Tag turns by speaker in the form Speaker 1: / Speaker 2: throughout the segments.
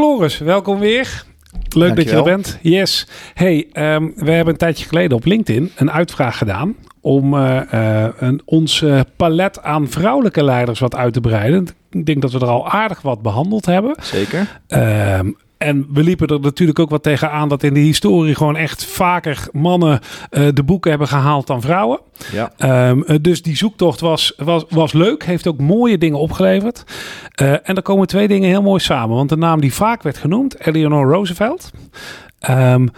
Speaker 1: Floris, welkom weer. Leuk dat je er bent. Yes. Hey, ehm, we hebben een tijdje geleden op LinkedIn een uitvraag gedaan om uh, een, ons palet aan vrouwelijke leiders wat uit te breiden. Ik denk dat we er al aardig wat behandeld hebben.
Speaker 2: Zeker.
Speaker 1: Ehm, en we liepen er natuurlijk ook wat tegen aan dat in de historie gewoon echt vaker mannen uh, de boeken hebben gehaald dan vrouwen.
Speaker 2: Ja.
Speaker 1: Um, dus die zoektocht was, was, was leuk, heeft ook mooie dingen opgeleverd. Uh, en er komen twee dingen heel mooi samen. Want de naam die vaak werd genoemd, Eleanor Roosevelt. Um,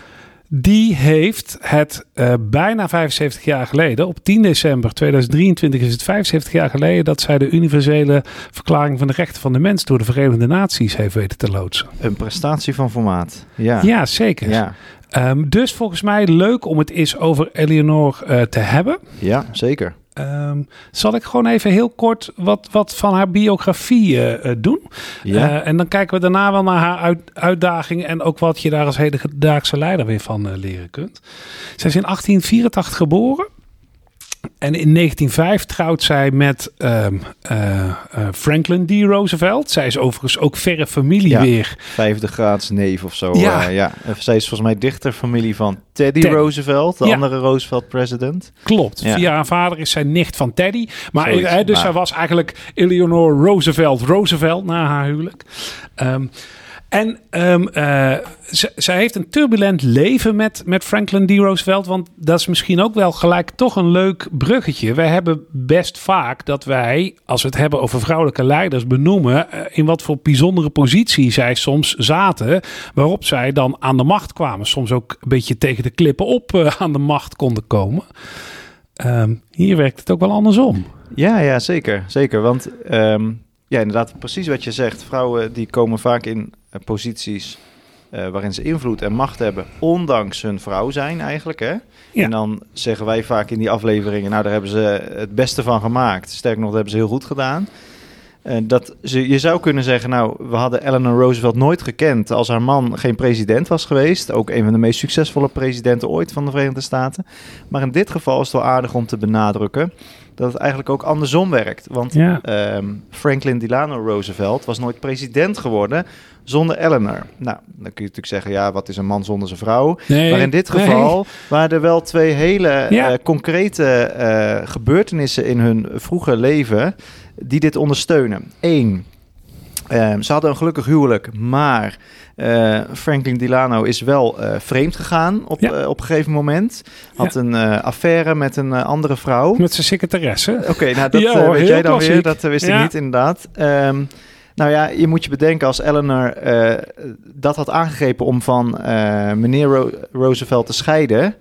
Speaker 1: die heeft het uh, bijna 75 jaar geleden, op 10 december 2023 is het 75 jaar geleden dat zij de universele verklaring van de rechten van de mens door de Verenigde Naties heeft weten te loodsen.
Speaker 2: Een prestatie van formaat. Ja,
Speaker 1: ja zeker. Ja. Um, dus volgens mij leuk om het eens over Eleanor uh, te hebben.
Speaker 2: Ja, zeker.
Speaker 1: Um, zal ik gewoon even heel kort wat, wat van haar biografie uh, doen. Ja. Uh, en dan kijken we daarna wel naar haar uit, uitdaging en ook wat je daar als hedendaagse leider weer van uh, leren kunt. Zij is in 1884 geboren. En in 1905 trouwt zij met um, uh, uh, Franklin D. Roosevelt. Zij is overigens ook verre familie
Speaker 2: ja,
Speaker 1: weer.
Speaker 2: Vijfde graads neef of zo. Ja. Uh, ja. Zij is volgens mij dichter familie van Teddy Ted. Roosevelt, de ja. andere Roosevelt-president.
Speaker 1: Klopt. Ja. Via haar vader is zij nicht van Teddy. Maar Zoiets, dus maar. zij was eigenlijk Eleanor Roosevelt Roosevelt na haar huwelijk. Um, en um, zij heeft een turbulent leven met, met Franklin D. Roosevelt. Want dat is misschien ook wel gelijk toch een leuk bruggetje. Wij hebben best vaak dat wij, als we het hebben over vrouwelijke leiders, benoemen uh, in wat voor bijzondere positie zij soms zaten. Waarop zij dan aan de macht kwamen. Soms ook een beetje tegen de klippen op uh, aan de macht konden komen. Um, hier werkt het ook wel andersom.
Speaker 2: Ja, ja zeker. Zeker. Want um, ja, inderdaad, precies wat je zegt. Vrouwen die komen vaak in posities uh, waarin ze invloed en macht hebben, ondanks hun vrouw zijn eigenlijk. Hè? Ja. En dan zeggen wij vaak in die afleveringen, nou daar hebben ze het beste van gemaakt. Sterker nog, dat hebben ze heel goed gedaan. Uh, dat ze, je zou kunnen zeggen, nou, we hadden Eleanor Roosevelt nooit gekend als haar man geen president was geweest. Ook een van de meest succesvolle presidenten ooit van de Verenigde Staten. Maar in dit geval is het wel aardig om te benadrukken dat het eigenlijk ook andersom werkt. Want ja. um, Franklin Delano Roosevelt was nooit president geworden zonder Eleanor. Nou, dan kun je natuurlijk zeggen, ja, wat is een man zonder zijn vrouw? Nee, maar in dit geval nee. waren er wel twee hele ja. uh, concrete uh, gebeurtenissen in hun vroege leven die dit ondersteunen. Eén, uh, ze hadden een gelukkig huwelijk, maar uh, Franklin Delano is wel uh, vreemd gegaan op, ja. uh, op een gegeven moment. Had ja. een affaire met een andere vrouw.
Speaker 1: Met zijn secretaresse.
Speaker 2: Oké, okay, nou dat ja, hoor, weet jij dan klassiek. weer. Dat wist ik niet inderdaad. Um, nou ja, je moet je bedenken als Eleanor dat had aangegrepen om van meneer Ro Roosevelt te scheiden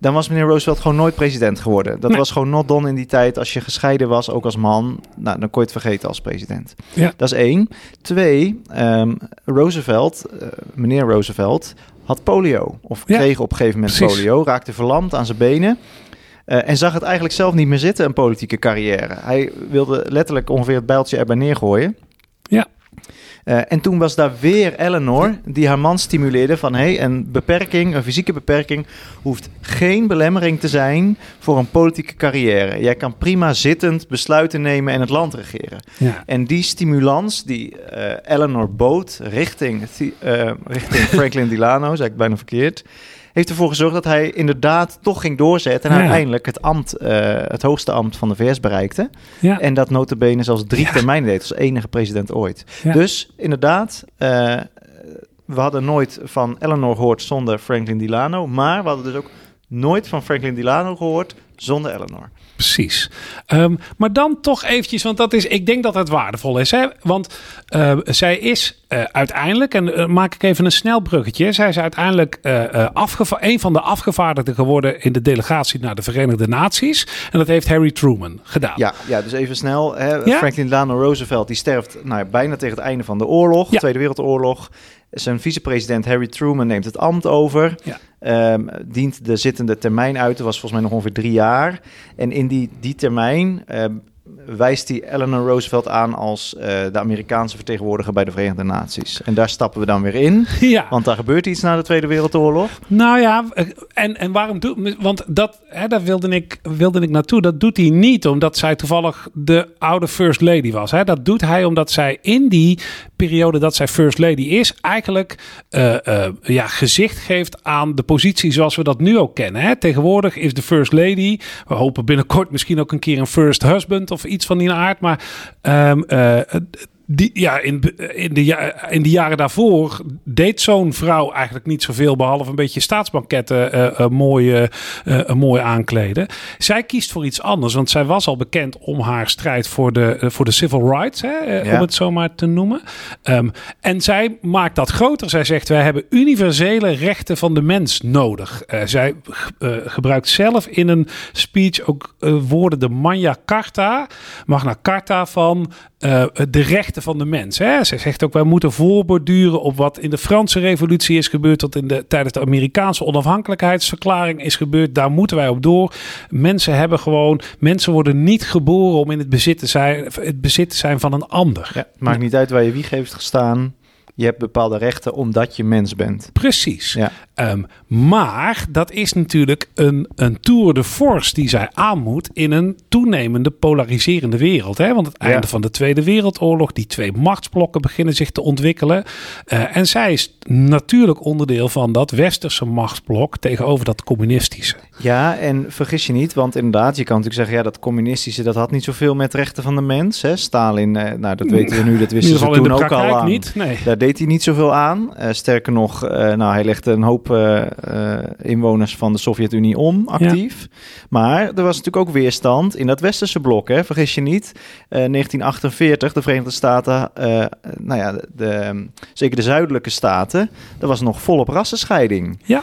Speaker 2: dan was meneer Roosevelt gewoon nooit president geworden. Dat nee. was gewoon not done in die tijd. Als je gescheiden was, ook als man, nou, dan kon je het vergeten als president.
Speaker 1: Ja.
Speaker 2: Dat is één. Twee, um, Roosevelt, uh, meneer Roosevelt, had polio. Of kreeg op een gegeven moment Precies. polio, raakte verlamd aan zijn benen. Uh, en zag het eigenlijk zelf niet meer zitten, een politieke carrière. Hij wilde letterlijk ongeveer het bijltje erbij neergooien.
Speaker 1: Ja.
Speaker 2: Uh, en toen was daar weer Eleanor die haar man stimuleerde van... hé, hey, een beperking, een fysieke beperking... hoeft geen belemmering te zijn voor een politieke carrière. Jij kan prima zittend besluiten nemen en het land regeren.
Speaker 1: Ja.
Speaker 2: En die stimulans die uh, Eleanor bood richting, uh, richting Franklin Delano... zei ik bijna verkeerd heeft ervoor gezorgd dat hij inderdaad toch ging doorzetten en ja. uiteindelijk het ambt, uh, het hoogste ambt van de VS bereikte.
Speaker 1: Ja.
Speaker 2: En dat notabene zelfs drie ja. termijnen deed, als enige president ooit. Dus inderdaad, uh, we hadden nooit van Eleanor gehoord zonder Franklin Delano, maar we hadden dus ook nooit van Franklin Delano gehoord zonder Eleanor.
Speaker 1: Precies. Um, maar dan toch eventjes, want dat is, ik denk dat het waardevol is. Hè? Want uh, zij is uh, uiteindelijk, en uh, maak ik even een snel bruggetje. Zij is uiteindelijk een van de afgevaardigden geworden in de delegatie naar de Verenigde Naties. En dat heeft Harry Truman gedaan.
Speaker 2: Ja, ja dus even snel. Hè? Ja? Franklin Delano Roosevelt, die sterft nou, bijna tegen het einde van de oorlog, ja. Tweede Wereldoorlog. Zijn vicepresident Harry Truman neemt het ambt over.
Speaker 1: Ja.
Speaker 2: Um, dient de zittende termijn uit. Dat was volgens mij nog ongeveer drie jaar. En in die, die termijn uh, wijst hij Eleanor Roosevelt aan als uh, de Amerikaanse vertegenwoordiger bij de Verenigde Naties. En daar stappen we dan weer in. Ja. Want daar gebeurt iets na de Tweede Wereldoorlog.
Speaker 1: Nou ja, en, en waarom doe Want dat, hè, daar wilde ik, wilde ik naartoe. Dat doet hij niet omdat zij toevallig de oude First Lady was. Hè. Dat doet hij omdat zij in die periode dat zij First Lady is, eigenlijk uh, uh, ja, gezicht geeft aan de positie zoals we dat nu ook kennen. Hè. Tegenwoordig is de First Lady. We hopen binnenkort misschien ook een keer een First Husband of iets van die aard. Maar um, uh, die, ja, in, in, de, in de jaren daarvoor deed zo'n vrouw eigenlijk niet zoveel. Behalve een beetje staatsbanketten uh, uh, mooi, uh, mooi aankleden. Zij kiest voor iets anders. Want zij was al bekend om haar strijd voor de, voor de civil rights. Hè, Om het zo maar te noemen. Um, en zij maakt dat groter. Zij zegt wij hebben universele rechten van de mens nodig. zij gebruikt zelf in een speech ook woorden de Magna Carta. Magna Carta van de rechten van de mens. Hè? Ze zegt ook, wij moeten voorborduren op wat in de Franse revolutie is gebeurd, wat in de, tijdens de Amerikaanse onafhankelijkheidsverklaring is gebeurd. Daar moeten wij op door. Mensen hebben gewoon, mensen worden niet geboren om in het bezit te zijn, het bezit zijn van een ander. Ja,
Speaker 2: maakt niet uit waar je wieg heeft gestaan je hebt bepaalde rechten omdat je mens bent.
Speaker 1: Precies. Ja. Um, maar dat is natuurlijk een, een tour de force die zij aan moet in een toenemende polariserende wereld. Hè? Want het einde van de Tweede Wereldoorlog, die twee machtsblokken beginnen zich te ontwikkelen. Uh, en zij is natuurlijk onderdeel van dat westerse machtsblok tegenover dat communistische.
Speaker 2: Ja, en vergis je niet, want inderdaad, je kan natuurlijk zeggen, ja, dat communistische, dat had niet zoveel met rechten van de mens. Hè? Stalin, uh, nou, dat weten we nu, dat wisten ze toen ook al aan.
Speaker 1: Niet, nee.
Speaker 2: Daar deed hij niet zoveel aan. Uh, sterker nog, nou, hij legde een hoop uh, inwoners van de Sovjet-Unie om, actief. Maar er was natuurlijk ook weerstand in dat westerse blok, hè? vergis je niet. 1948, de Verenigde Staten, nou ja, de, zeker de zuidelijke staten, er was nog volop rassenscheiding. Ja.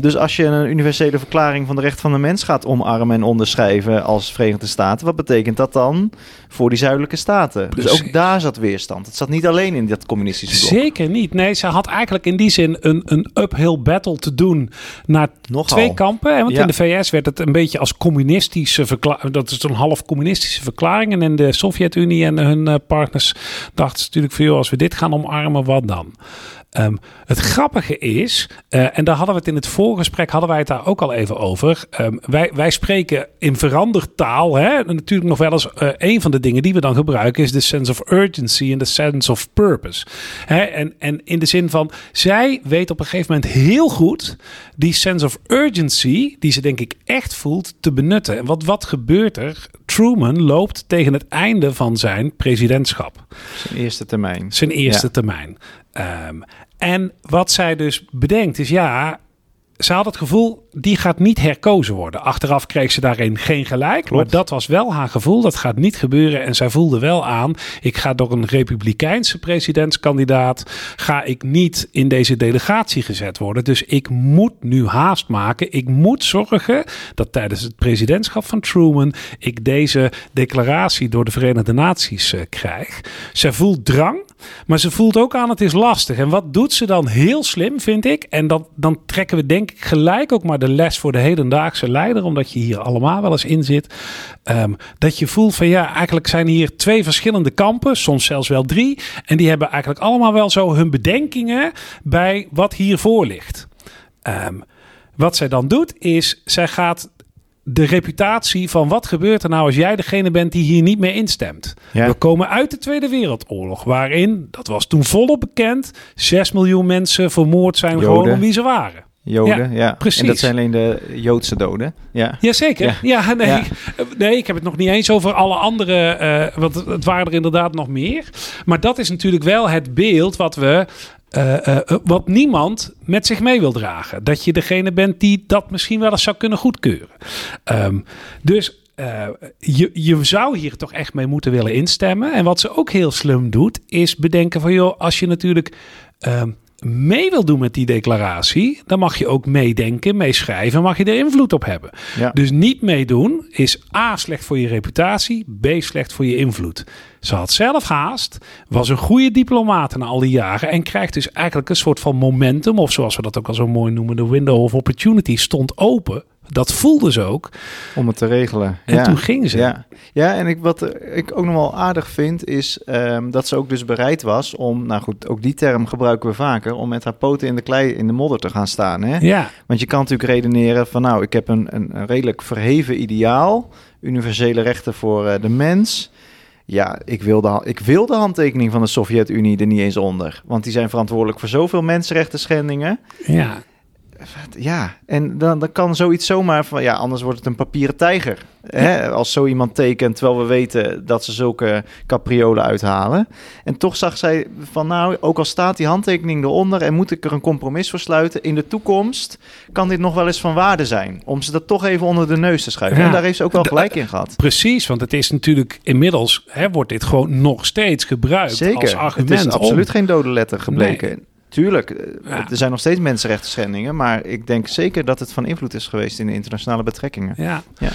Speaker 2: dus als je een universele verklaring van de rechten van de mens gaat omarmen en onderschrijven als Verenigde Staten, wat betekent dat dan voor die zuidelijke staten? Dus ook daar zat weerstand. Het zat niet alleen in dat communistische blok.
Speaker 1: Zeker niet. Nee, ze had eigenlijk in die zin een, een uphill battle te doen naar twee kampen. Want in de VS werd het een beetje als communistische verklaring. Dat is een half communistische verklaring. En in de Sovjet-Unie en hun uh, partners dachten ze natuurlijk veel als we dit gaan omarmen, wat dan? Um, het grappige is, uh, en daar hadden we het in het voorgesprek, hadden wij het daar ook al even over. Um, wij, wij spreken in verandertaal. Hè? Natuurlijk nog wel eens uh, een van de dingen die we dan gebruiken is de sense of urgency en de sense of purpose. Hè? En, en in de zin van, zij weet op een gegeven moment heel goed die sense of urgency, die ze denk ik echt voelt, te benutten. En wat, wat gebeurt er? Truman loopt tegen het einde van zijn presidentschap.
Speaker 2: Zijn eerste termijn.
Speaker 1: Zijn eerste ja. termijn. Um, en wat zij dus bedenkt is, ja, ze had het gevoel, die gaat niet herkozen worden. Achteraf kreeg ze daarin geen gelijk. Klopt. Maar dat was wel haar gevoel. Dat gaat niet gebeuren. En zij voelde wel aan, ik ga door een republikeinse presidentskandidaat, ga ik niet in deze delegatie gezet worden. Dus ik moet nu haast maken. Ik moet zorgen dat tijdens het presidentschap van Truman ik deze declaratie door de Verenigde Naties uh, krijg. Zij voelt drang. Maar ze voelt ook aan, het is lastig. En wat doet ze dan heel slim, vind ik? En dat, dan trekken we denk ik gelijk ook maar de les voor de hedendaagse leider. Omdat je hier allemaal wel eens in zit. Um, dat je voelt van ja, eigenlijk zijn hier twee verschillende kampen. Soms zelfs wel drie. En die hebben eigenlijk allemaal wel zo hun bedenkingen bij wat hiervoor ligt. Um, wat zij dan doet is, zij gaat de reputatie van wat gebeurt er nou als jij degene bent die hier niet meer instemt. We komen uit de Tweede Wereldoorlog, waarin, dat was toen volop bekend, 6 miljoen mensen vermoord zijn Joden. gewoon om wie ze waren.
Speaker 2: Joden, ja, precies. En dat zijn alleen de Joodse doden. Ja,
Speaker 1: Jazeker. Ja, ja nee, nee, ik heb het nog niet eens over alle andere, uh, want het waren er inderdaad nog meer. Maar dat is natuurlijk wel het beeld wat we uh, uh, wat niemand met zich mee wil dragen. Dat je degene bent die dat misschien wel eens zou kunnen goedkeuren. Um, dus je, je zou hier toch echt mee moeten willen instemmen. En wat ze ook heel slim doet, is bedenken van joh, als je natuurlijk um, mee wil doen met die declaratie, dan mag je ook meedenken, meeschrijven, mag je er invloed op hebben. Ja. Dus niet meedoen is A slecht voor je reputatie, B slecht voor je invloed. Ze had zelf haast, was een goede diplomaat na al die jaren en krijgt dus eigenlijk een soort van momentum, of zoals we dat ook al zo mooi noemen, de window of opportunity stond open Dat voelde ze ook.
Speaker 2: Om het te regelen.
Speaker 1: En toen ging ze.
Speaker 2: Ja, ja en ik, wat ik ook nog wel aardig vind, is ehm, dat ze ook dus bereid was om, nou goed, ook die term gebruiken we vaker, om met haar poten in de klei, in de modder te gaan staan. Hè?
Speaker 1: Ja.
Speaker 2: Want je kan natuurlijk redeneren van, nou, ik heb een, een, redelijk verheven ideaal, universele rechten voor uh, de mens. Ja, ik wil, de, ik wil de handtekening van de Sovjet-Unie er niet eens onder. Want die zijn verantwoordelijk voor zoveel mensenrechten schendingen.
Speaker 1: Ja.
Speaker 2: Ja, en dan, dan kan zoiets zomaar van... Ja, anders wordt het een papieren tijger. Hè? Als zo iemand tekent, terwijl we weten dat ze zulke capriolen uithalen. En toch zag zij van nou, ook al staat die handtekening eronder... en moet ik er een compromis voor sluiten... in de toekomst kan dit nog wel eens van waarde zijn. Om ze dat toch even onder de neus te schuiven. En daar heeft ze ook wel gelijk in gehad.
Speaker 1: Precies, want het is natuurlijk inmiddels... Hè, wordt dit gewoon nog steeds gebruikt
Speaker 2: Zeker.
Speaker 1: als argument.
Speaker 2: Het is absoluut geen dode letter gebleken. Tuurlijk, eh, er zijn nog steeds mensenrechten schendingen, maar ik denk zeker dat het van invloed is geweest in de internationale betrekkingen.
Speaker 1: Ja, ja.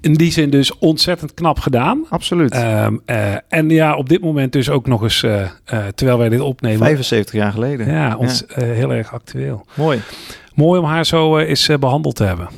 Speaker 1: in die zin dus ontzettend knap gedaan.
Speaker 2: Absoluut.
Speaker 1: Ehm, eh, en ja, op dit moment dus ook nog eens, uh, terwijl wij dit opnemen.
Speaker 2: 75 jaar geleden.
Speaker 1: Ja, ons, heel erg actueel.
Speaker 2: Mooi.
Speaker 1: Mooi om haar zo eens behandeld te hebben.